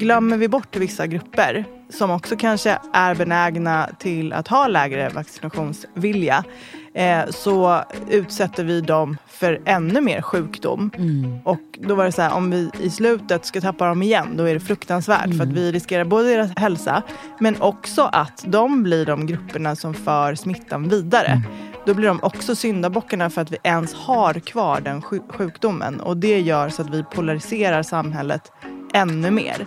Glömmer vi bort vissa grupper som också kanske är benägna till att ha lägre vaccinationsvilja eh, så utsätter vi dem för ännu mer sjukdom. Mm. Och då var det så här, om vi i slutet ska tappa dem igen, då är det fruktansvärt. Mm. För att vi riskerar både deras hälsa, men också att de blir de grupperna som för smittan vidare. Mm. Då blir de också syndabockarna för att vi ens har kvar den sjukdomen. Och det gör så att vi polariserar samhället ännu mer.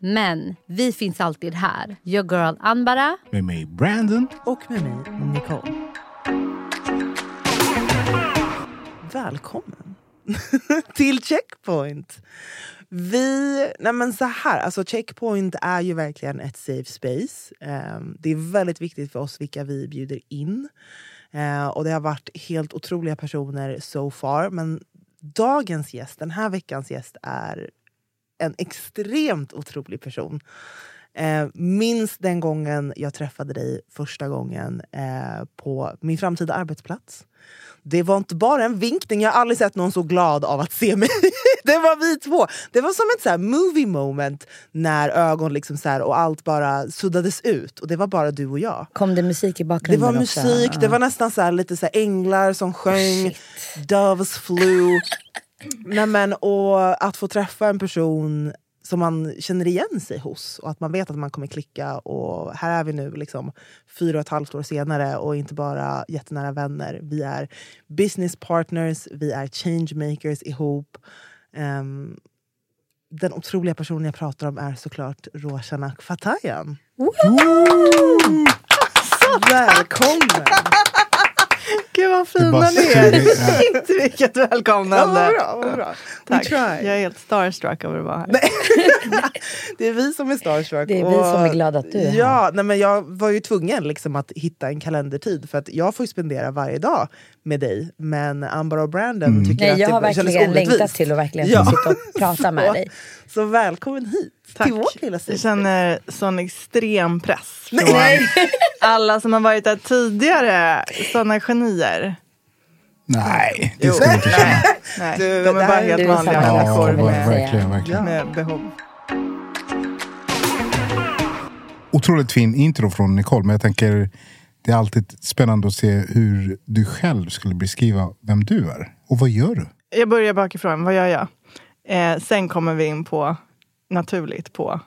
Men vi finns alltid här. Your girl Anbara. Med mig Brandon. Och med mig Nicole. Välkommen till Checkpoint. Vi, nej men så här, alltså Checkpoint är ju verkligen ett safe space. Um, det är väldigt viktigt för oss vilka vi bjuder in. Uh, och det har varit helt otroliga personer so far. Men dagens gäst, den här veckans gäst, är en extremt otrolig person. Eh, minns den gången jag träffade dig första gången eh, på min framtida arbetsplats. Det var inte bara en vinkning, jag har aldrig sett någon så glad av att se mig. det var vi två. Det var som ett så movie moment när ögon liksom så här, och allt bara suddades ut. Och det var bara du och jag. Kom det musik i bakgrunden Det var musik, också? det var nästan så här, lite så änglar som sjöng, oh, doves flew. Nej, men, och att få träffa en person som man känner igen sig hos och att man vet att man kommer klicka. Och här är vi nu, liksom, fyra och ett halvt år senare och inte bara jättenära vänner. Vi är business partners, vi är changemakers ihop. Um, den otroliga personen jag pratar om är såklart Roshanak Fatayan. Välkommen! Gud vad fina ni är! Shit vilket välkomnande! Ja, vad bra, vad bra. Tack. Jag är helt starstruck över att vara här. det är vi som är starstruck. Det är vi och, som är glada att du är ja, här. Nej, men jag var ju tvungen liksom att hitta en kalendertid för att jag får ju spendera varje dag med dig. Men Amber och Brandon mm. tycker nej, att jag det har verkligen längtat till att verkligen ja. sitta och prata med dig. Så välkommen hit Tack. till vårt lilla Jag känner sån extrem press från alla som har varit där tidigare. Såna genier. Nej, det ska du inte känna. Nej, Du, de är bara helt vanliga människor med, verkligen, verkligen. med behov. Otroligt fin intro från Nicole, men jag tänker det är alltid spännande att se hur du själv skulle beskriva vem du är. Och vad gör du? Jag börjar bakifrån. Vad gör jag? Eh, sen kommer vi in på naturligt på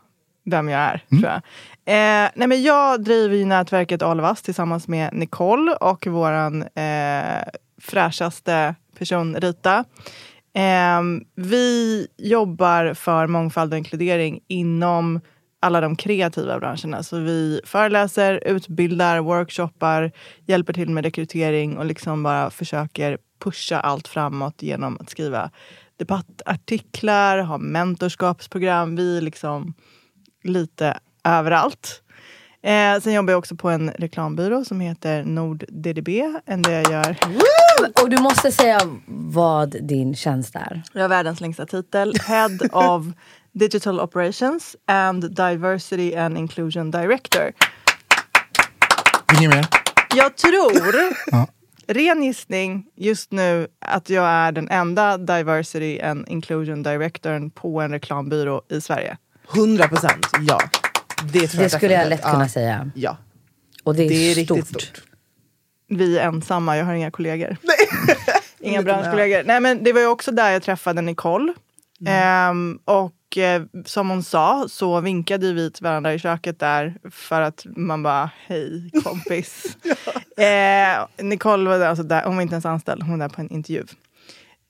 vem jag är. Mm. Tror jag. Eh, nej men jag driver ju nätverket Alvas tillsammans med Nicole och vår eh, fräschaste person Rita. Eh, vi jobbar för mångfald och inkludering inom alla de kreativa branscherna. Så vi föreläser, utbildar, workshoppar, hjälper till med rekrytering och liksom bara försöker pusha allt framåt genom att skriva debattartiklar, ha mentorskapsprogram. Vi är liksom lite överallt. Eh, sen jobbar jag också på en reklambyrå som heter NordDDB. Än det jag gör. Och du måste säga vad din tjänst är. Jag har världens längsta titel. Head of Digital Operations and Diversity and Inclusion Director. Inget mer? Jag tror, ja. Ren gissning just nu, att jag är den enda Diversity and Inclusion Directorn på en reklambyrå i Sverige. 100 procent, ja. Det, det skulle jag lätt kunna säga. Ja. Och det är, det är stort. riktigt stort. Vi är ensamma, jag har inga kollegor. Inga branschkollegor. Nej, men det var ju också där jag träffade Nicole. Ehm, och eh, som hon sa så vinkade vi till varandra i köket där för att man bara hej kompis. eh, Nicole var där, alltså där, hon var inte ens anställd, hon var där på en intervju.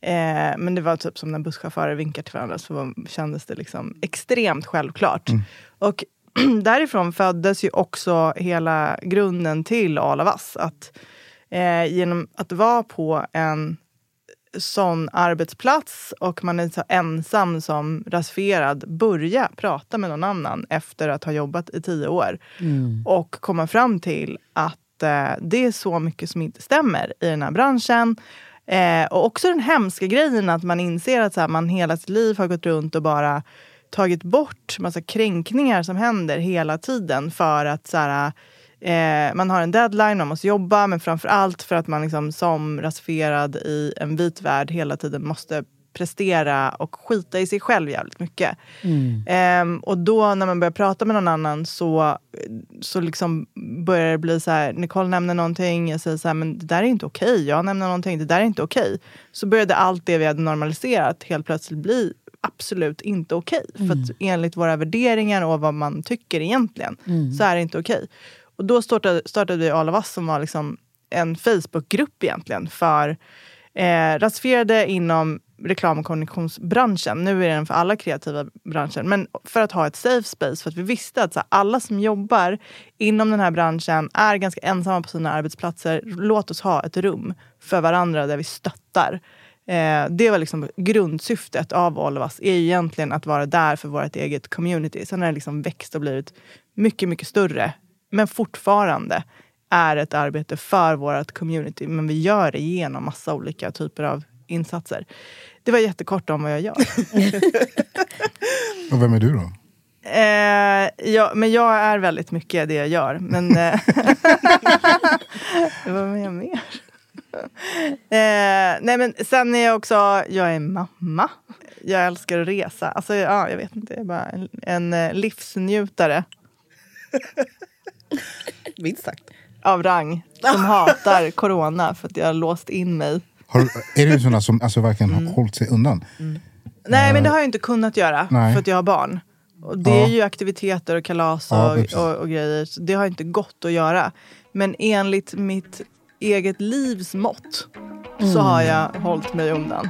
Eh, men det var typ som när busschaufförer vinkar till varandra så var- kändes det liksom extremt självklart. Och därifrån föddes ju också hela grunden till All of Us. Att, eh, genom att vara på en sån arbetsplats och man är så ensam som rasifierad, börja prata med någon annan efter att ha jobbat i tio år. Och komma fram till att eh, det är så mycket som inte stämmer i den här branschen. Eh, och också den hemska grejen att man inser att så här, man hela sitt liv har gått runt och bara tagit bort massa kränkningar som händer hela tiden för att så här, eh, man har en deadline, man måste jobba men framför allt för att man liksom, som rasifierad i en vit värld hela tiden måste prestera och skita i sig själv jävligt mycket. Ehm, och då när man börjar prata med någon annan så, så liksom börjar det bli så här, Nicole nämner någonting, jag säger så här, men det där är inte okej. Jag nämner någonting, det där är inte okej. Så började allt det vi hade normaliserat helt plötsligt bli absolut inte okej. För att enligt våra värderingar och vad man tycker egentligen så är det inte okej. Och då startade, startade vi All of Us som var liksom en Facebookgrupp egentligen för eh, rasifierade inom reklam och kommunikationsbranschen. Nu är den för alla kreativa branscher. Men för att ha ett safe space. För att vi visste att så här, alla som jobbar inom den här branschen är ganska ensamma på sina arbetsplatser. Låt oss ha ett rum för varandra där vi stöttar. Eh, det var liksom grundsyftet av All of Us. Är egentligen att vara där för vårt eget community. Sen har det liksom växt och blivit mycket, mycket större. Men fortfarande är ett arbete för vårt community. Men vi gör det genom massa olika typer av insatser. Det var jättekort om vad jag gör. Och vem är du då? eh, ja, men jag är väldigt mycket det jag gör. Men eh, vad är jag mer? Eh, nej men sen är jag också, jag är mamma. Jag älskar att resa. Alltså, ja, jag vet inte, jag är bara en, en eh, livsnjutare Minst sagt. av rang. Som hatar corona för att jag har låst in mig. Har, är du där som alltså, verkligen har hållit sig undan? Nej, men det har jag inte kunnat göra Nej. för att jag har barn. Och det Ja. är ju aktiviteter och kalas Ja, och, precis. och, och grejer. Så det har inte gått att göra. Men enligt mitt eget livs mått så har jag hållit mig undan.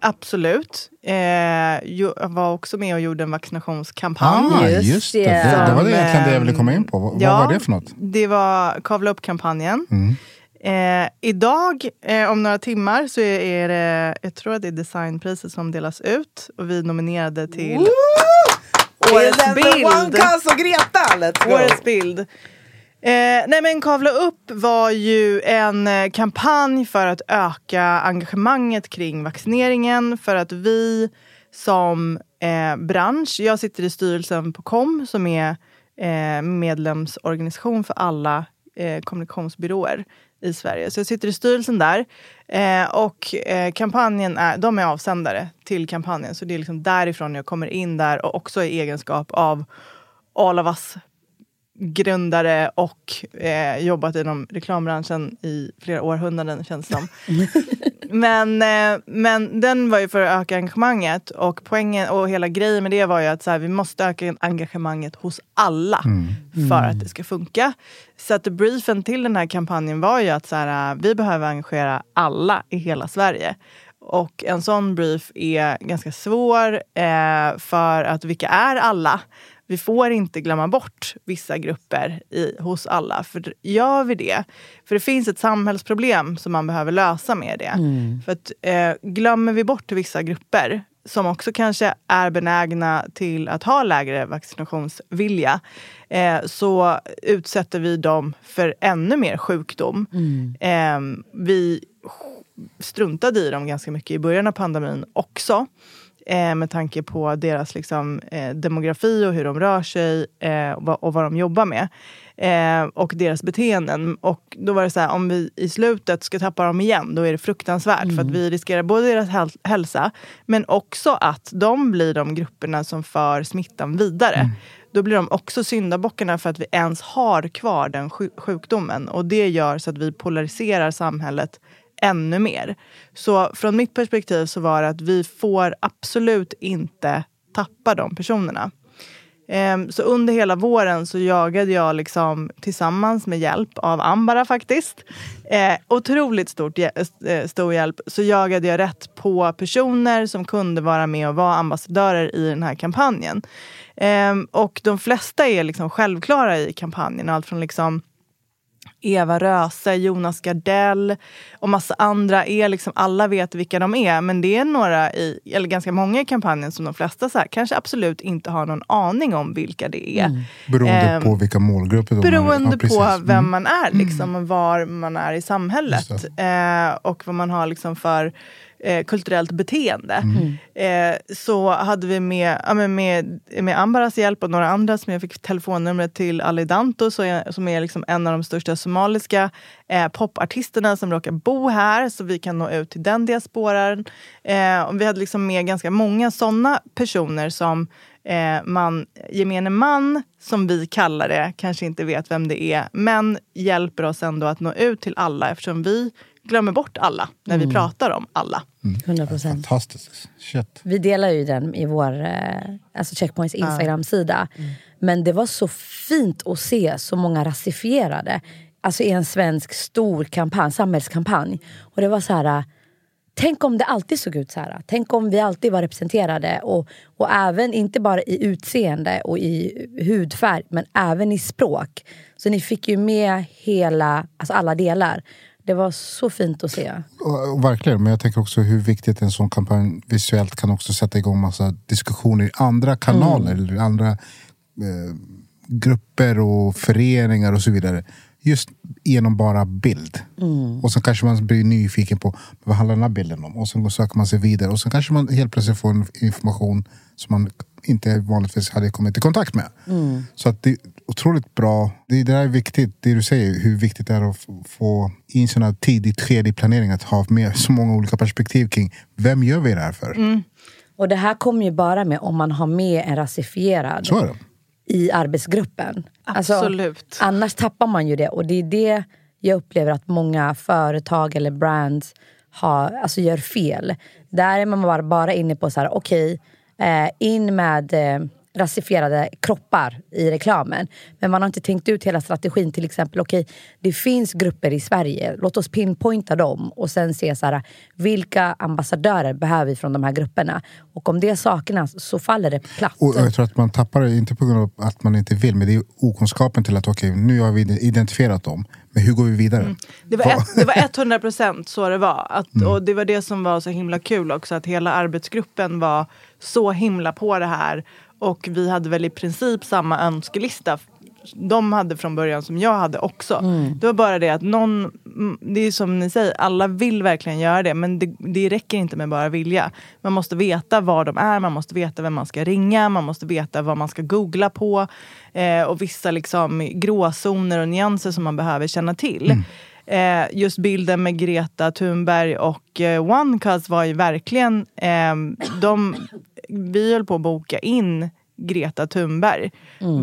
Absolut. Eh, jag var också med och gjorde en vaccinationskampanj. Ah, Just just, det. det. Det, det var det egentligen det jag ville komma in på. Vad, ja. vad var det för något? Det var Kavla upp-kampanjen. Mm. Eh, idag, eh, om några timmar, så är, det, jag tror att det är designpriset som delas ut. Och vi nominerade till Årets the One bild. Och Greta! Let's go! Årets bild. Eh, nej men Kavla upp var ju en eh, kampanj för att öka engagemanget kring vaccineringen. För att vi som eh, bransch, jag sitter i styrelsen på KOM som är eh, medlemsorganisation för alla eh, kommunikationsbyråer i Sverige. Så jag sitter i styrelsen där. Eh, och eh, kampanjen är, de är avsändare till kampanjen. Så det är liksom därifrån jag kommer in där och också i egenskap av All of Us grundare och eh, jobbat inom reklambranschen i flera århundraden känns det som. men, eh, men den var ju för att öka engagemanget och poängen och hela grejen med det var ju att så här, vi måste öka engagemanget hos alla för att det ska funka. Så att briefen till den här kampanjen var ju att så här, vi behöver engagera alla i hela Sverige. Och en sån brief är ganska svår eh, för att vilka är alla? Vi får inte glömma bort vissa grupper i, hos alla. För gör vi det, för det finns ett samhällsproblem som man behöver lösa med det. För att eh, glömmer vi bort vissa grupper som också kanske är benägna till att ha lägre vaccinationsvilja eh, så utsätter vi dem för ännu mer sjukdom. Eh, vi struntade i dem ganska mycket i början av pandemin också. Eh, med tanke på deras liksom, eh, demografi och hur de rör sig eh, och, vad, och vad de jobbar med. Eh, och deras beteenden. Och då var det så här, om vi i slutet ska tappa dem igen, då är det fruktansvärt. För att vi riskerar både deras häl- hälsa, men också att de blir de grupperna som för smittan vidare. Då blir de också syndabockarna för att vi ens har kvar den sju- sjukdomen. Och det gör så att vi polariserar samhället ännu mer. Så från mitt perspektiv så var det att vi får absolut inte tappa de personerna. Ehm, så under hela våren så jagade jag liksom tillsammans med hjälp av Ambara faktiskt. Eh, otroligt stort, eh, eh, stor hjälp. Så jagade jag rätt på personer som kunde vara med och vara ambassadörer i den här kampanjen. Ehm, och de flesta är liksom självklara i kampanjen. Allt från liksom Eva Röse, Jonas Gardell och massa andra. är liksom, Alla vet vilka de är, men det är några, i, eller ganska många i kampanjen som de flesta så här, kanske absolut inte har någon aning om vilka det är. Beroende Ehm, på vilka målgrupper de Beroende ja, på vem Mm. man är liksom, och var man är i samhället. Eh, och vad man har liksom för eh, kulturellt beteende. Mm. Eh, så hade vi med, ja, med, med Ambaras hjälp och några andra som jag fick telefonnumret till Ali Danto som är liksom en av de största somaliska eh, popartisterna som råkar bo här så vi kan nå ut till den diasporan. Eh, och vi hade liksom med ganska många sådana personer som eh, man, gemene man, som vi kallar det, kanske inte vet vem det är, men hjälper oss ändå att nå ut till alla eftersom vi glömmer bort alla när vi pratar om alla. 100 procent. Fantastiskt. Shit. Vi delar ju den i vår eh, alltså Checkpoints Instagram-sida. Men det var så fint att se så många rasifierade alltså i en svensk stor kampanj, samhällskampanj. Och det var så här... eh, Tänk om det alltid såg ut så här. Tänk om vi alltid var representerade. Och, och även, inte bara i utseende och i hudfärg, men även i språk. Så ni fick ju med hela, alltså alla delar. Det var så fint att se. Och, verkligen, men jag tänker också hur viktigt en sån kampanj visuellt kan också sätta igång massa diskussioner i andra kanaler eller andra eh, grupper och föreningar och så vidare. Just genom bara bild. Och så kanske man blir nyfiken på vad handlar den här bilden om? Och sen söker man sig vidare och så kanske man helt plötsligt får information som man inte vanligtvis hade kommit i kontakt med. Så att det är otroligt bra. Det, det där är viktigt, det du säger, hur viktigt det är att få- i en sån här tidigt skede i planeringen att ha med så många olika perspektiv kring vem gör vi det här för? Och det här kommer ju bara med om man har med en rasifierad Så är det. i arbetsgruppen. Alltså, Absolut. annars tappar man ju det. Och det är det jag upplever att många företag eller brands har, alltså gör fel. Där är man bara, bara inne på så här, okej, eh, in med eh, rasifierade kroppar i reklamen. Men man har inte tänkt ut hela strategin. Till exempel, okej, det finns grupper i Sverige. Låt oss pinpointa dem och sen se så här, vilka ambassadörer behöver vi från de här grupperna. Och om det saknas så faller det platt. Och jag tror att man tappar det, inte på grund av att man inte vill, men det är okunskapen till att okej, nu har vi identifierat dem. Men hur går vi vidare? Det var, ett, det var 100 procent så det var. Att, Och det var det som var så himla kul också. Att hela arbetsgruppen var så himla på det här. Och vi hade väl i princip samma önskelista. De hade från början som jag hade också. Det var bara det att någon, mm, det är som ni säger, alla vill verkligen göra det. Men det, det räcker inte med bara vilja. Man måste veta var de är, man måste veta vem man ska ringa, man måste veta vad man ska googla på. Eh, och vissa liksom gråzoner och nyanser som man behöver känna till. Eh, just bilden med Greta Thunberg och eh, OneCuz var ju verkligen... Eh, de, vi höll på att boka in Greta Thunberg.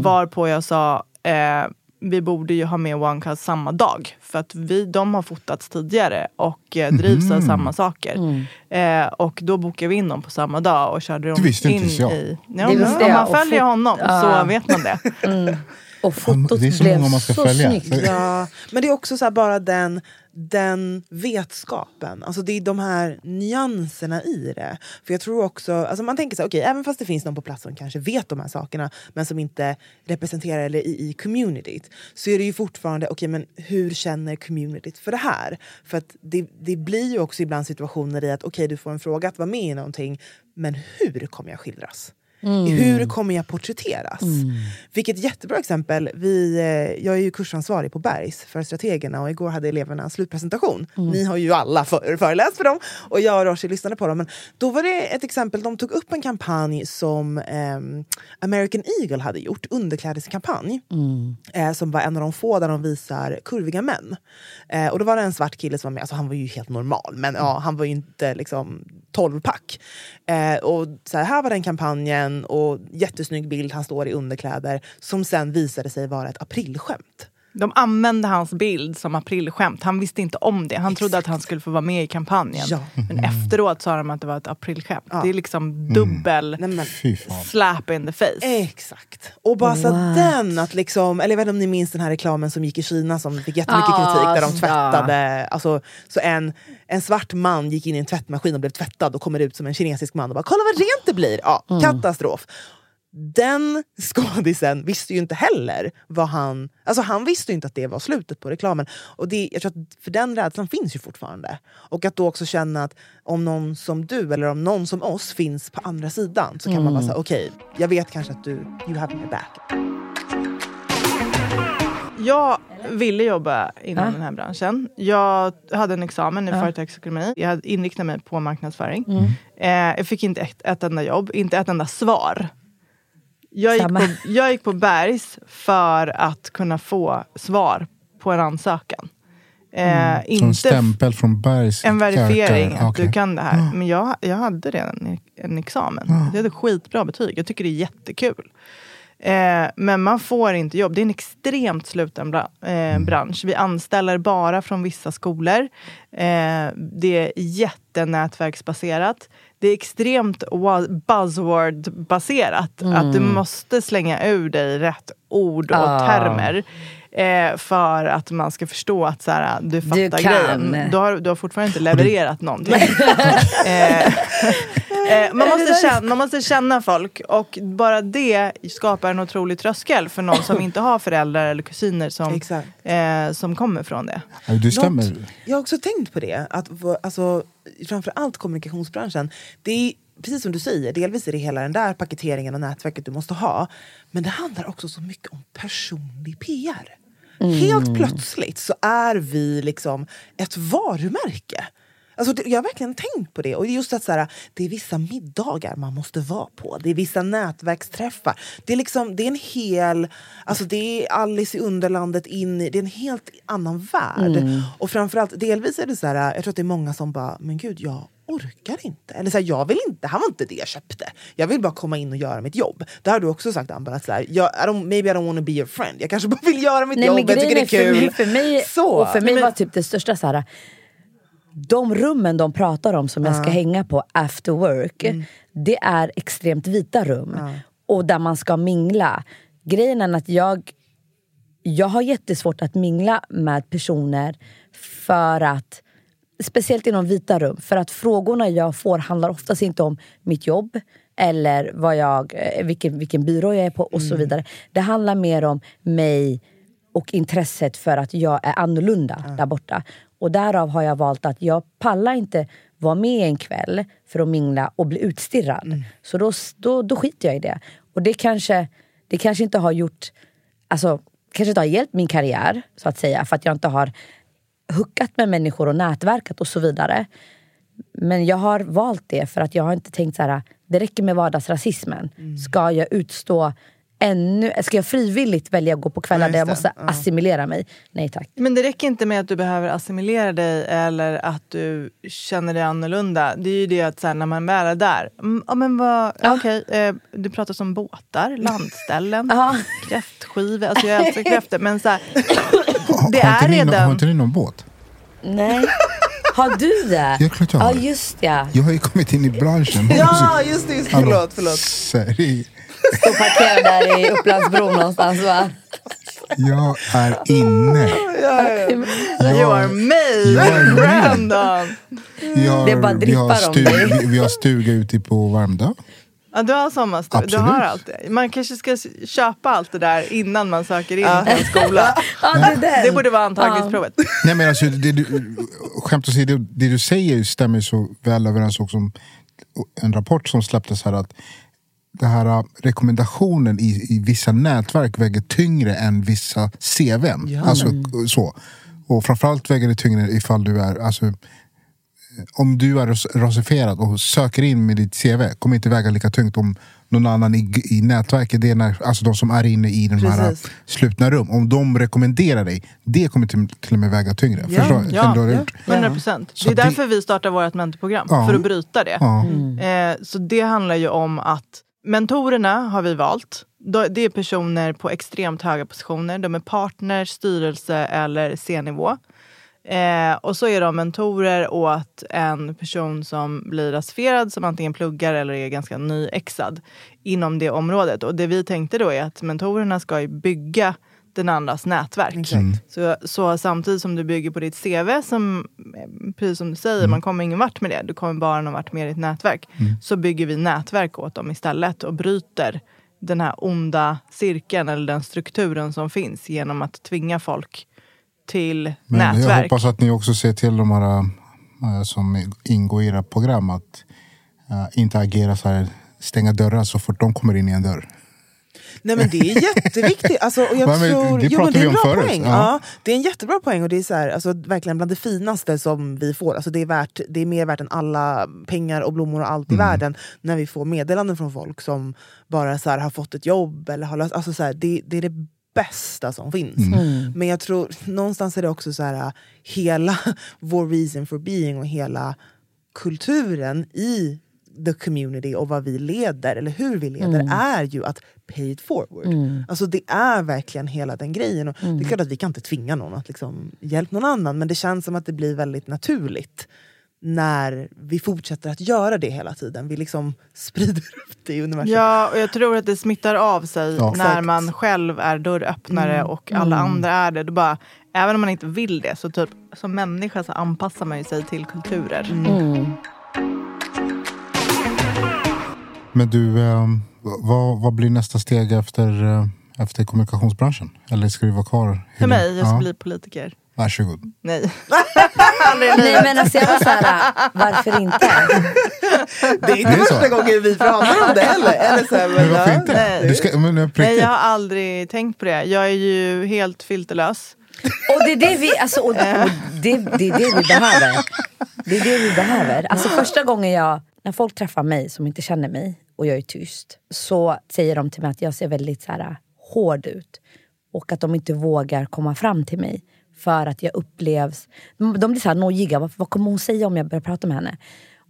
Varpå jag sa eh, vi borde ju ha med OneCuz samma dag. För att vi, de har fotats tidigare och eh, drivs av samma saker. Eh, och då bokade vi in dem på samma dag och körde Det dem visste in inte ens jag. i... Ja, Det visste om man följer honom Ja. så vet man det. Och fotot Det är så blev många man ska så följa. snyggt. Ja, men det är också så här bara den, den vetskapen, alltså det är de här nyanserna i det. För jag tror också, alltså man tänker så här, okay, även fast det finns någon på plats som kanske vet de här sakerna men som inte representerar eller i, i communityt så är det ju fortfarande, okej okay, men hur känner communityt för det här? För att det, det blir ju också ibland situationer i att okej okay, du får en fråga att vara med i någonting men hur kommer jag skildras? Mm. Hur kommer jag porträtteras? Mm. Vilket jättebra exempel. Vi, eh, jag är ju kursansvarig på Bergs för strategerna och igår hade eleverna slutpresentation. Mm. Ni har ju alla för, föreläst för dem och jag och Roshi lyssnade på dem. Men då var det ett exempel, de tog upp en kampanj som eh, American Eagle hade gjort, underklädeskampanj. Mm. Eh, som var en av de få där de visar kurviga män. Eh, och då var det en svart kille som var med, alltså han var ju helt normal men ja, han var ju inte liksom 12 pack. Eh, och så här, här var den kampanjen och jättesnygg bild, han står i underkläder som sen visade sig vara ett aprilskämt. De använde hans bild som aprilskämt. Han visste inte om det. Han Exakt. trodde att han skulle få vara med i kampanjen. Ja. Men efteråt sa de att det var ett aprilskämt. Ja. Det är liksom dubbel mm. slap in the face. Exakt. Och bara så den, att liksom, eller jag vet inte om ni minns den här reklamen som gick i Kina som fick jättemycket ah, kritik där de tvättade. Alltså, så en, en svart man gick in i en tvättmaskin och blev tvättad och kommer ut som en kinesisk man och bara “kolla vad rent det blir”. Ja, mm. Katastrof den skådisen visste ju inte heller vad han... Alltså han visste inte att det var slutet på reklamen. Och det, jag tror att för den rädslan finns ju fortfarande. Och att då också känna att om någon som du eller om någon som oss finns på andra sidan så kan mm. man bara säga okej, okay, jag vet kanske att du, you have my back. Jag ville jobba inom ja. den här branschen. Jag hade en examen i ja. företagsekonomi. Jag hade inriktat mig på marknadsföring. Mm. Eh, jag fick inte ett, ett enda jobb, inte ett enda svar jag gick, på, jag gick på Bergs för att kunna få svar på en ansökan. Eh, mm. inte en stämpel från Bergs En verifiering att okay. du kan det här. Men jag, jag hade redan en, en examen. Mm. Jag hade skitbra betyg. Jag tycker det är jättekul. Eh, men man får inte jobb. Det är en extremt sluten bra, eh, mm. bransch. Vi anställer bara från vissa skolor. Eh, det är jättenätverksbaserat det är extremt buzzword-baserat. Mm. Att du måste slänga ur dig rätt ord och ah. termer. Eh, för att man ska förstå att så här, du fattar du grejen. Du har, du har fortfarande inte levererat någonting. eh, eh, man, måste känna, man måste känna folk och bara det skapar en otrolig tröskel för någon som inte har föräldrar eller kusiner som, eh, som kommer från det. Du stämmer. Jag har också tänkt på det. Att, alltså, framförallt kommunikationsbranschen. Det är precis som du säger, delvis är det hela den där paketeringen och nätverket du måste ha. Men det handlar också så mycket om personlig PR. Mm. Helt plötsligt så är vi liksom ett varumärke. Alltså, jag har verkligen tänkt på det. Och just att så här, Det är vissa middagar man måste vara på. Det är vissa nätverksträffar. Det är, liksom, det är en hel... Alltså det är Alice i Underlandet in i... Det är en helt annan värld. Mm. Och framförallt, delvis är det så här, jag tror att det är många som bara, men gud, jag orkar inte. Eller så här, jag vill inte, det här var inte det jag köpte. Jag vill bara komma in och göra mitt jobb. Det har du också sagt Amber, att så här, jag, I don't, maybe I don't wanna be your friend. Jag kanske bara vill göra mitt Nej, jobb, jag tycker det är kul. För mig, för mig, så. Och för mig var typ det största så här, de rummen de pratar om som jag ska hänga på after work, mm. det är extremt vita rum. Och där man ska mingla. Grejen är att jag, jag har jättesvårt att mingla med personer för att Speciellt inom vita rum. För att frågorna jag får handlar oftast inte om mitt jobb eller vad jag, eh, vilken, vilken byrå jag är på och mm. så vidare. Det handlar mer om mig och intresset för att jag är annorlunda mm. där borta. Och därav har jag valt att jag pallar inte vara med en kväll för att mingla och bli utstirrad. Mm. Så då, då, då skiter jag i det. Och det kanske, det kanske inte har gjort... Alltså, kanske inte har hjälpt min karriär, så att säga. För att jag inte har huckat med människor och nätverkat och så vidare. Men jag har valt det för att jag har inte tänkt så här, det räcker med vardagsrasismen. Mm. Ska jag utstå ännu, ska jag frivilligt välja att gå på kvällar ja, där jag måste ja. assimilera mig? Nej tack. Men det räcker inte med att du behöver assimilera dig eller att du känner dig annorlunda. Det är ju det att så här, när man väl är där, mm, ja, men vad, ja. Okay, eh, du pratar om båtar, landställen, kräftskivor. Alltså jag älskar kräftor men så här, det är redan... Har inte ni någon båt? Nej. Har du det? Ja, klart jag har. Ja, just ja. Jag har ju kommit in i branschen. Ja, just det. Just, förlåt, förlåt. Står parkerad där i Upplandsbron någonstans va? Jag är inne. You are made, Jag är! Vi har, Det bara vi har, drippar om dig. vi, vi har stuga ute på Värmdö. Ja, du har sommarstuga, du Absolut. har allt det. Man kanske ska köpa allt det där innan man söker in på en skola. Ja, det, är. Det borde vara antagningsprovet. Nej men alltså, det du, skämt åsido, det, det du säger stämmer så väl överens också om en rapport som släpptes här att det här äh, rekommendationen i, i vissa nätverk väger tyngre än vissa CVn. Alltså, så. Och framförallt väger det tyngre ifall du är alltså, om du är ras- rasifierad och söker in med ditt CV kommer inte väga lika tungt om någon annan i, i nätverket, det är när, alltså de som är inne i de här Precis. slutna rum, om de rekommenderar dig, det kommer till, till och med väga tyngre. Ja, Förstår ja, ja. gjort. 100 procent. Det är därför vi startar vårt mentorprogram, Ja. för att bryta det. Ja. Eh, så det handlar ju om att mentorerna har vi valt. Det är personer på extremt höga positioner. De är partners, styrelse eller C-nivå. Eh, och så är de mentorer åt en person som blir rasifierad som antingen pluggar eller är ganska nyexad inom det området. Och det vi tänkte då är att mentorerna ska bygga den andras nätverk. Så, så samtidigt som du bygger på ditt CV, som, eh, precis som du säger, man kommer ingen vart med det. Du kommer bara någon vart med ditt nätverk. Så bygger vi nätverk åt dem istället och bryter den här onda cirkeln eller den strukturen som finns genom att tvinga folk till Men jag nätverk. hoppas att ni också ser till de här äh, som ingår i era program att äh, inte agera så här, stänga dörrar så fort de kommer in i en dörr. Nej men det är jätteviktigt. Alltså, och jag Ja, men tror, det jo, men det är en bra förut. poäng. Ja. Ja. det är en jättebra poäng och det är så här, alltså, verkligen bland det finaste som vi får. Alltså, det, är värt, det är mer värt än alla pengar och blommor och allt i Mm. världen när vi får meddelanden från folk som bara så här, har fått ett jobb. Eller har löst, alltså, så här, det, det är det bästa som finns. Mm. Men jag tror någonstans är det också så här, hela vår reason for being och hela kulturen i the community och vad vi leder, eller hur vi leder, är ju att pay it forward. Alltså det är verkligen hela den grejen. Och Det är klart att vi kan inte tvinga någon att liksom hjälpa någon annan, men det känns som att det blir väldigt naturligt när vi fortsätter att göra det hela tiden. Vi liksom sprider upp det i universum. Ja, och jag tror att det smittar av sig Ja. när Exakt. man själv är dörröppnare och alla andra är det. Då bara, även om man inte vill det, så typ som människa så anpassar man ju sig till kulturer. Men du, äh, vad, vad blir nästa steg efter, äh, efter kommunikationsbranschen? Eller ska du vara kvar? För mig, jag ska ja. bli politiker. Varsågod. Nej. Nej men alltså jag var såhär, varför inte? Det är inte Det är första så. gången vi pratar om det heller. Eller så här, Men varför ja, inte? nej. Du ska, men, Nej, riktigt. jag har aldrig tänkt på det. Jag är ju helt filterlös. Och det är det vi, alltså, och, och det, det är det vi behöver. Det är det vi behöver. Alltså första gången jag, när folk träffar mig som inte känner mig och jag är tyst. Så säger de till mig att jag ser väldigt så här, hård ut. Och att de inte vågar komma fram till mig. För att jag upplevs... De, blir så här nojiga. Vad, vad kommer hon säga om jag börjar prata med henne?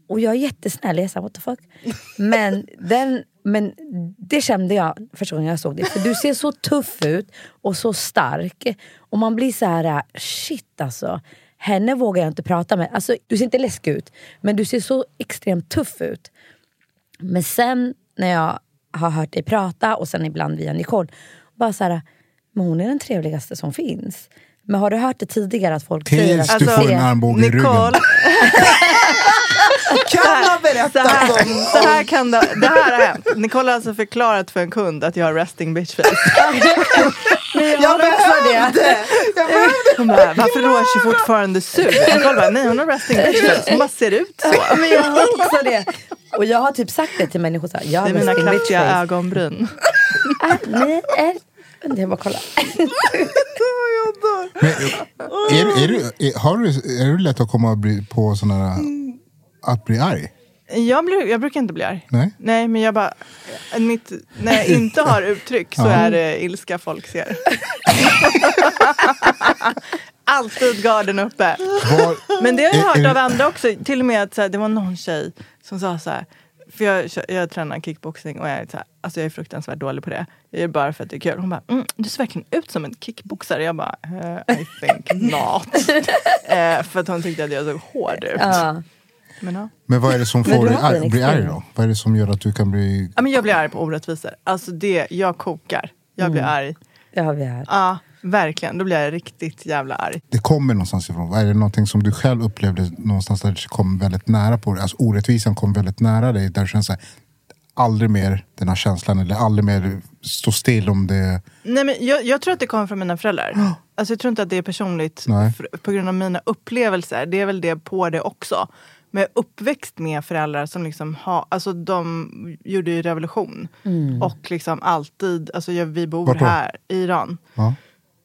Och jag är jättesnäll. Jag är så här, what the fuck? Men, den, men det kände jag första gången jag såg det. För du ser så tuff ut och så stark. Och man blir så här, shit alltså. Henne vågar jag inte prata med. Alltså, du ser inte läskig ut, men du ser så extremt tuff ut. Men sen när jag har hört dig prata och sen ibland via Nicole. Bara så här, men hon är den trevligaste som finns. Men har du hört det tidigare att folk säger Tills att du Alltså, får en armbåge i ryggen. Kan man berätta så här, om... så här kan det, det här har hänt. Nicole har alltså förklarat för en kund att jag har resting bitch face. jag har också det. Jag behövde Hon bara, varför Roche fortfarande sur? Nicole bara, nej hon har resting bitch face. Hon bara ser ut så. Men jag har också det. Och jag har typ sagt det till människor. Så här, jag Det har är mina face. ögonbryn. Ah, nej, är... Jag bara kolla. Men, är, är, är, har du, är du lätt att komma på såna här, att bli arg? Jag, blir, jag brukar inte bli arg. Nej? Nej, men jag bara... Mitt, när jag inte har uttryck så Ja. är det ilska folk ser. Alltid garden uppe. Var, Men det har jag Är- hört är- av andra också. Till och med att så här, det var någon tjej som sa så här. För jag, jag tränar kickboxing och jag är, så här, alltså jag är fruktansvärt dålig på det. Jag gör bara för att det är kul. Hon bara, mm, du ser verkligen ut som en kickboxare. Jag bara, eh, I think not. eh, för att hon tyckte att jag såg hård ut. Ja. Men, ja. men vad är det som får du dig arg, bli arg då? Vad är det som gör att du kan bli... Ja, men jag blir arg på orättvisor. Alltså det, jag kokar. Jag blir arg. Det har vi här. Ja, Verkligen, då blir jag riktigt jävla arg. Det kommer någonstans ifrån. Är det någonting som du själv upplevde någonstans där det kom väldigt nära på dig? Alltså orättvisan kom väldigt nära dig. Där det känns så här, aldrig mer den här känslan eller aldrig mer stå still om det... Nej, men jag, jag tror att det kommer från mina föräldrar. Alltså, jag tror inte att det är personligt Nej. för, på grund av mina upplevelser. Det är väl det på det också. Men jag är uppväxt med föräldrar som liksom har, alltså de gjorde ju revolution. Och liksom alltid, alltså vi bor här i Iran. Ja.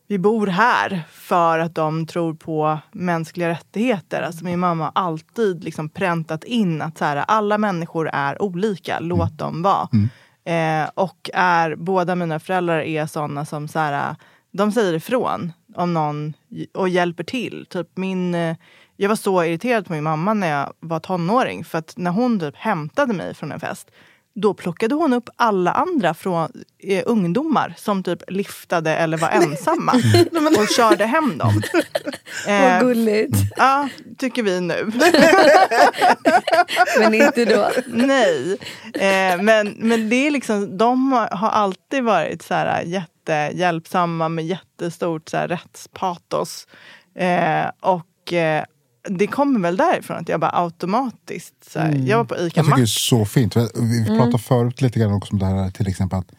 Vi bor här för att de tror på mänskliga rättigheter. Alltså min mamma har alltid liksom präntat in att så här, alla människor är olika, låt dem vara. Eh, och är, båda mina föräldrar är såna som så här, de säger ifrån om någon och hjälper till. Typ min, eh, jag var så irriterad på min mamma när jag var tonåring. För att när hon typ hämtade mig från en fest då plockade hon upp alla andra från eh, ungdomar som typ liftade eller var ensamma och körde hem dem. Vad Eh, gulligt. ja, tycker vi nu. Men inte då. Nej. Eh, men, men det är liksom, de har, alltid varit så här, jättehjälpsamma med jättestort så här, rättspatos. Eh, och eh, det kommer väl därifrån att jag bara automatiskt... Så här, Jag var på ICA Jag tycker det är så fint. Vi vi Mm. pratade förut lite grann också om det här till exempel att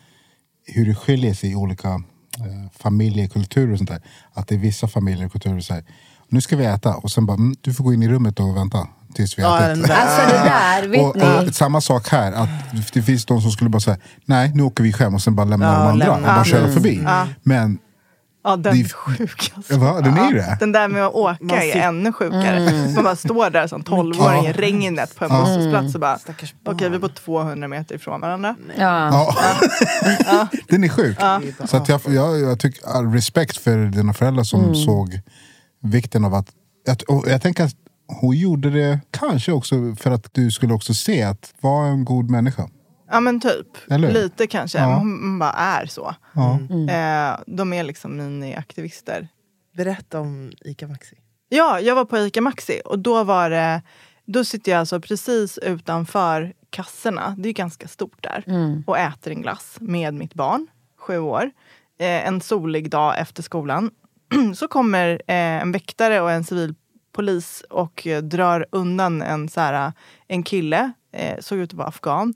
hur det skiljer sig i olika eh, familjekulturer och sånt där. Att det är vissa familjekulturer så här, nu ska vi äta och sen bara, mm, du får gå in i rummet och vänta tills vi har Ja, ätit. den där. Alltså det där, vet Och, ni? och samma sak här, att det finns de som skulle bara säga nej nu åker vi hem och sen bara lämna Ja, de andra lämna. och bara köra Mm. förbi. Men Ja, den Det är sjuk. Alltså. Va, den är det. Den där med att åka Man är ännu sjukare. Man bara står där som tolvåring i Ja. regnet på en Ja. busshållplats och bara okej barn. vi bor 200 meter ifrån varandra. Ja. Ja. Den är sjuk. Så att jag, jag, jag tycker respekt för dina föräldrar som Mm. såg vikten av att... Jag, jag tänker att hon gjorde det kanske också för att du skulle också se att vara en god människa. Ja men typ. Lite kanske. Ja. Hon hon bara är så. Ja. Eh, de är liksom mini-aktivister. Berätta om ICA Maxi. Ja, jag var på ICA Maxi och då var det... Då sitter jag alltså precis utanför kassorna, det är ganska stort där, och äter en glass med mitt barn, sju år. Eh, en solig dag efter skolan. Så kommer eh, en väktare och en civilpolis och eh, drar undan en, så här, en kille, eh, såg ut att vara afghan.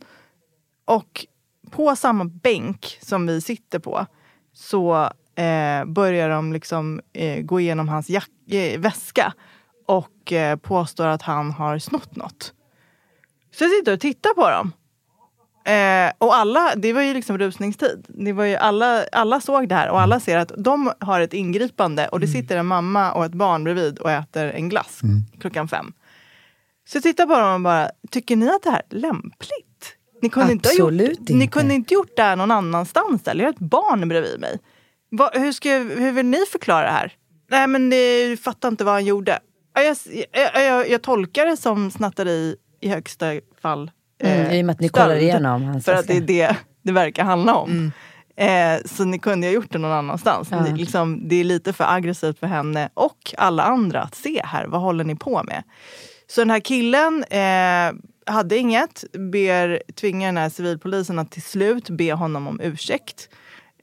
Och på samma bänk som vi sitter på så eh, börjar de liksom eh, gå igenom hans eh, väska och eh, påstår att han har snott något. Så jag sitter och tittar på dem. Eh, och alla, det var ju liksom rusningstid. Det var ju alla, alla såg det här och alla ser att de har ett ingripande och det sitter en mamma och ett barn bredvid och äter en glass klockan fem. Så jag tittar på dem och bara, tycker ni att det här är lämpligt? Ni kunde, inte ha gjort, Absolut ni inte. kunde inte gjort det här någon annanstans eller? Jag har ett barn bredvid mig. Va, hur, ska, hur vill ni förklara det här? Nej men jag fattar inte vad han gjorde. Ja, Jag, jag, jag, jag tolkar det som snatteri i högsta fall. Mm, I och med att ni kollar igenom hans För att det är det det verkar handla om. Eh, så ni kunde ha gjort det någon annanstans. Ja. Ni, liksom, det är lite för aggressivt för henne och alla andra att se här. Vad håller ni på med? Så den här killen eh, hade inget, ber, tvingar den här civilpolisen att till slut be honom om ursäkt.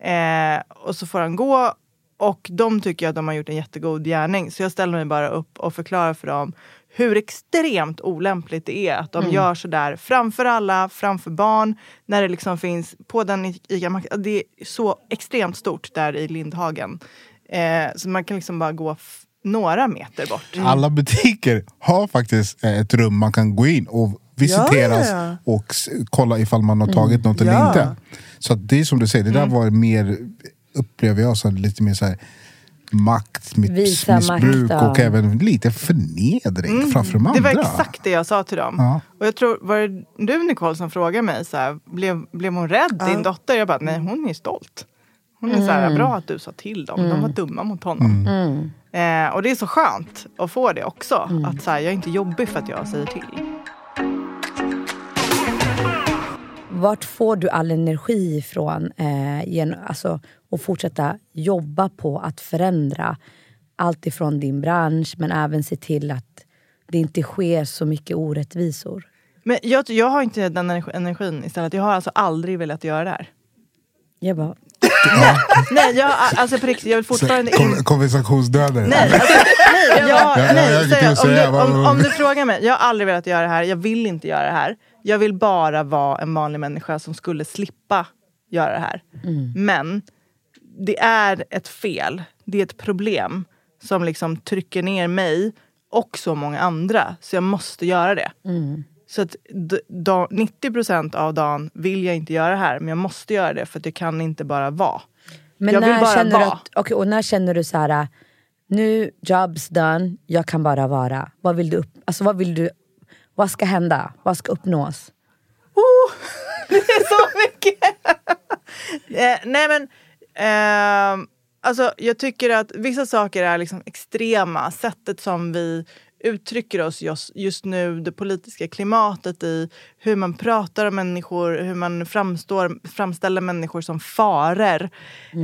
Eh, och så får han gå. Och de tycker att de har gjort en jättegod gärning. Så jag ställer mig bara upp och förklarar för dem hur extremt olämpligt det är att de gör sådär framför alla, framför barn. När det liksom finns på den ICA Maxi- Det är så extremt stort där i Lindhagen. Eh, så man kan liksom bara gå några meter bort. Alla butiker har faktiskt eh, ett rum man kan gå in och visiteras Ja, ja, ja. och kolla ifall man har tagit något eller Ja. inte. Så det är som du säger, det där var mer, upplever jag, som lite mer så här maktmissbruk makt, ja. och även lite förnedring framför de Det andra. var exakt det jag sa till dem. Ja. Och jag tror, var det du Nicole som frågade mig, så här, blev, blev hon rädd din dotter? Jag bara, nej hon är stolt. Hon är så här, bra att du sa till dem. De var dumma mot honom. Eh, och det är så skönt att få det också. Att så här, jag är inte jobbig för att jag säger till. Vart får du all energi ifrån eh, genom, alltså, att fortsätta jobba på att förändra allt ifrån din bransch men även se till att det inte sker så mycket orättvisor? Men jag, jag har inte den energin istället. Jag har alltså aldrig velat göra det här. Jag bara, Ja. Nej, jag, alltså på riktigt, jag vill fortfarande in... Kon- Konversationsdödare. Nej, alltså, nej, jag, nej om, du, vad- om, om du frågar mig, jag har aldrig velat göra det här, jag vill inte göra det här. Jag vill bara vara en vanlig människa som skulle slippa göra det här. Men det är ett fel, det är ett problem som liksom trycker ner mig och så många andra. Så jag måste göra det. Så att d- da, 90% av dagen vill jag inte göra det här, men jag måste göra det för att jag kan inte bara vara. Men Jag vill när bara känner vara. du okej, och när känner du så här, nu jobs done, jag kan bara vara. Vad vill du, upp, alltså vad vill du, vad ska hända? Vad ska uppnås? Det är så mycket! eh, nej men, ehm, alltså jag tycker att vissa saker är liksom extrema. Sättet som vi uttrycker oss just, just nu, det politiska klimatet i hur man pratar om människor, hur man framstår, framställer människor som faror.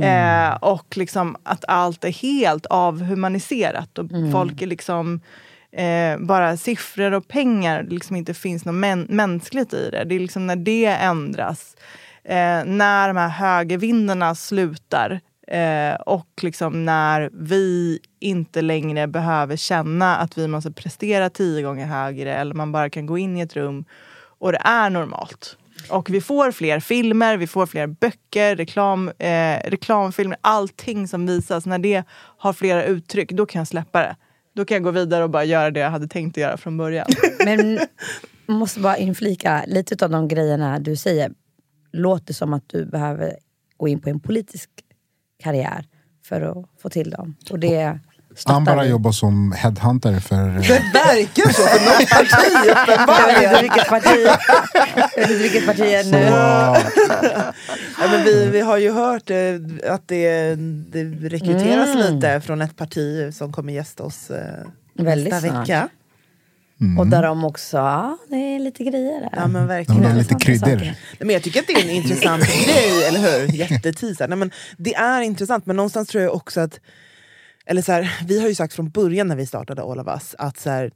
Eh, och liksom att allt är helt avhumaniserat och folk är liksom eh, bara siffror och pengar, det liksom inte finns något män- mänskligt i det. Det är liksom när det ändras, eh, när de här högervindarna slutar eh, och liksom när vi inte längre behöver känna att vi måste prestera tio gånger högre eller man bara kan gå in i ett rum och det är normalt. Och vi får fler filmer, vi får fler böcker, reklam, eh, reklamfilmer, allting som visas. När det har flera uttryck, då kan jag släppa det. Då kan jag gå vidare och bara göra det jag hade tänkt att göra från början. Men jag måste bara inflika, lite av de grejerna du säger låter som att du behöver gå in på en politisk karriär för att få till dem. Och det Han bara vi. jobbar som headhunter för... eh, Det verkar så för något parti Jag vet inte uppenbarligen. vilket parti, jag vet vilket parti är nu. Ja, men vi, vi har ju hört eh, att det, det rekryteras Mm. lite från ett parti som kommer gästa oss eh, Väldigt nästa snart. vecka. Och där de också, ja det är lite grejer där. Ja men verkligen. det är lite kryddor. Nej, men jag tycker att det är en intressant grej, eller hur? Jätteteaser. Nej, men Det är intressant, men någonstans tror jag också att... Eller så här, vi har ju sagt från början när vi startade All of Us att så här,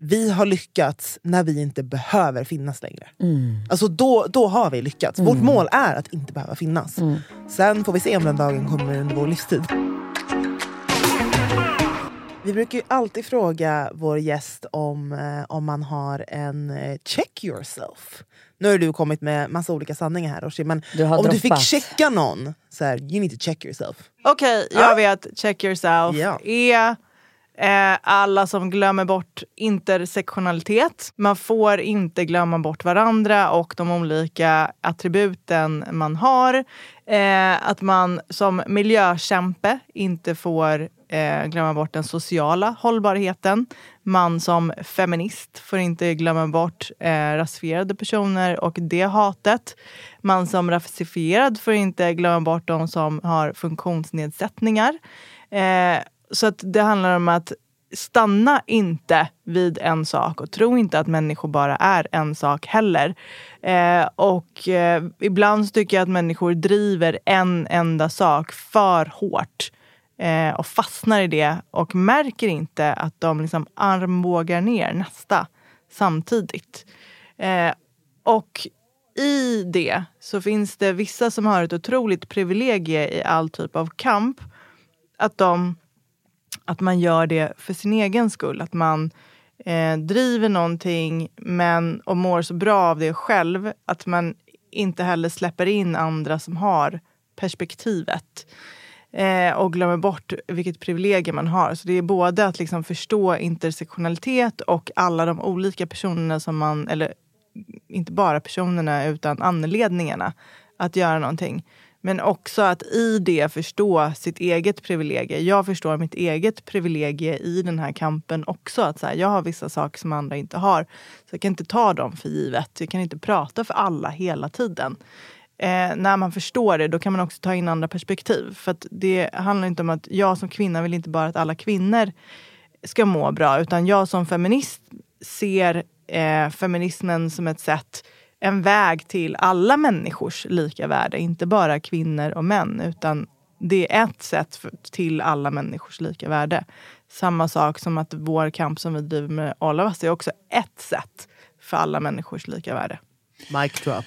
vi har lyckats när vi inte behöver finnas längre. Alltså då, då har vi lyckats. Vårt mål är att inte behöva finnas. Sen får vi se om den dagen kommer under vår livstid. Vi brukar ju alltid fråga vår gäst om, eh, om man har en eh, check yourself. Nu har du kommit med massa olika sanningar här Roshi, men Du har om du fick droppat. checka någon, så här, you need to check yourself. Okej, jag vet. Check yourself. Ja. Är eh, alla som glömmer bort intersektionalitet. Man får inte glömma bort varandra och de olika attributen man har. Eh, att man som miljökämpe inte får eh, glömma bort den sociala hållbarheten. Man som feminist får inte glömma bort eh, rasifierade personer och det hatet. Man som rasifierad får inte glömma bort de som har funktionsnedsättningar. Eh, så att det handlar om att stanna inte vid en sak och tro inte att människor bara är en sak heller. Eh, och eh, ibland så tycker jag att människor driver en enda sak för hårt eh, och fastnar i det och märker inte att de liksom armbågar ner nästa samtidigt. Eh, och i det så finns det vissa som har ett otroligt privilegie i all typ av kamp. Att, de, att man gör det för sin egen skull. Att man eh, driver någonting men, och mår så bra av det själv att man inte heller släpper in andra som har perspektivet. Eh, och glömmer bort vilket privilegium man har. Så det är både att liksom förstå intersektionalitet och alla de olika personerna som man, eller inte bara personerna utan anledningarna att göra någonting. Men också att i det förstå sitt eget privilegie. Jag förstår mitt eget privilegie i den här kampen också. Att så här, jag har vissa saker som andra inte har. Så jag kan inte ta dem för givet. Jag kan inte prata för alla hela tiden. Eh, när man förstår det, då kan man också ta in andra perspektiv. För att det handlar inte om att jag som kvinna vill inte bara att alla kvinnor ska må bra. Utan jag som feminist ser eh, feminismen som ett sätt, en väg till alla människors lika värde. Inte bara kvinnor och män, utan det är ett sätt för, till alla människors lika värde. Samma sak som att vår kamp som vi driver med All of Us är också ett sätt för alla människors lika värde. Mic drop.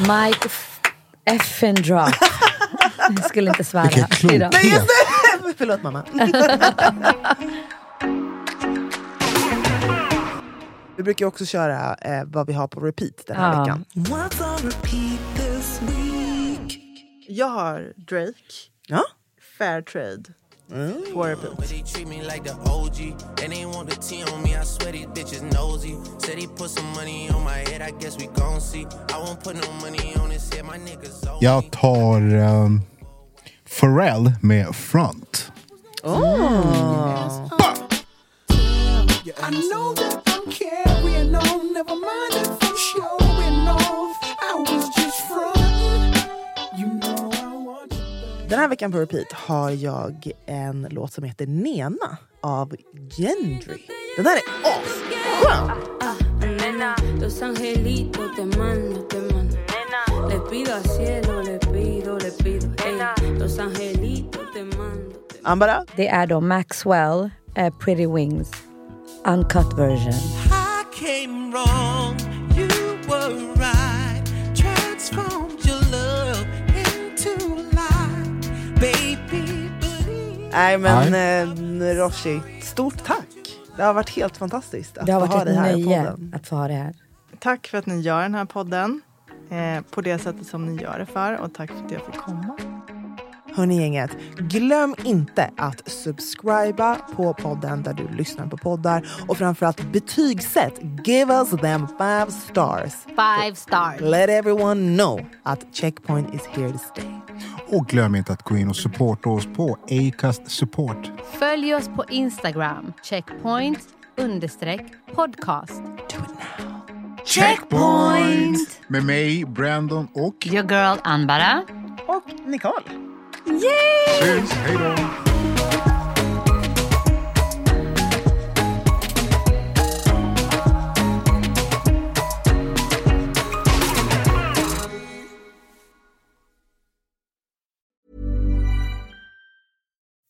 Mike f- effing drop. Jag skulle inte svära Vilken idag. klokhet. Förlåt mamma. vi brukar också köra eh, vad vi har på repeat den här Ja. veckan. Jag har Drake, Ja. Fair Trade, på repeat. They treat me like the OG, and they want the T on me. I swear these bitches nosy. Said he put some money on my head. I guess we gon' see. I won't put no money on his head. My niggas owe me. Jag tar um, Pharrell med Front. I know that I'm carrying on. Never mind Den här veckan på repeat har jag en låt som heter Nena av Gendry. Den här är asskön! Ambara? Det är då Maxwell, eh, Pretty Wings, uncut version. I came wrong. You were right. Nej men eh, Roshi, stort tack! Det har varit helt fantastiskt att Det har få varit ha dig här i podden. att få ha det här. Tack för att ni gör den här podden eh, på det sättet som ni gör det för och tack för att jag fick komma. Hörni gänget, glöm inte att subscriba på podden där du lyssnar på poddar och framförallt betygsätt. Give us them five stars. Five stars. Let everyone know att Checkpoint is here to stay. Och glöm inte att gå in och supporta oss på Acast Support. Följ oss på Instagram. Checkpoint understreck podcast. Checkpoint! Med mig, Brandon och... Your girl Anbara. Och Nicole. Syns. Hej då!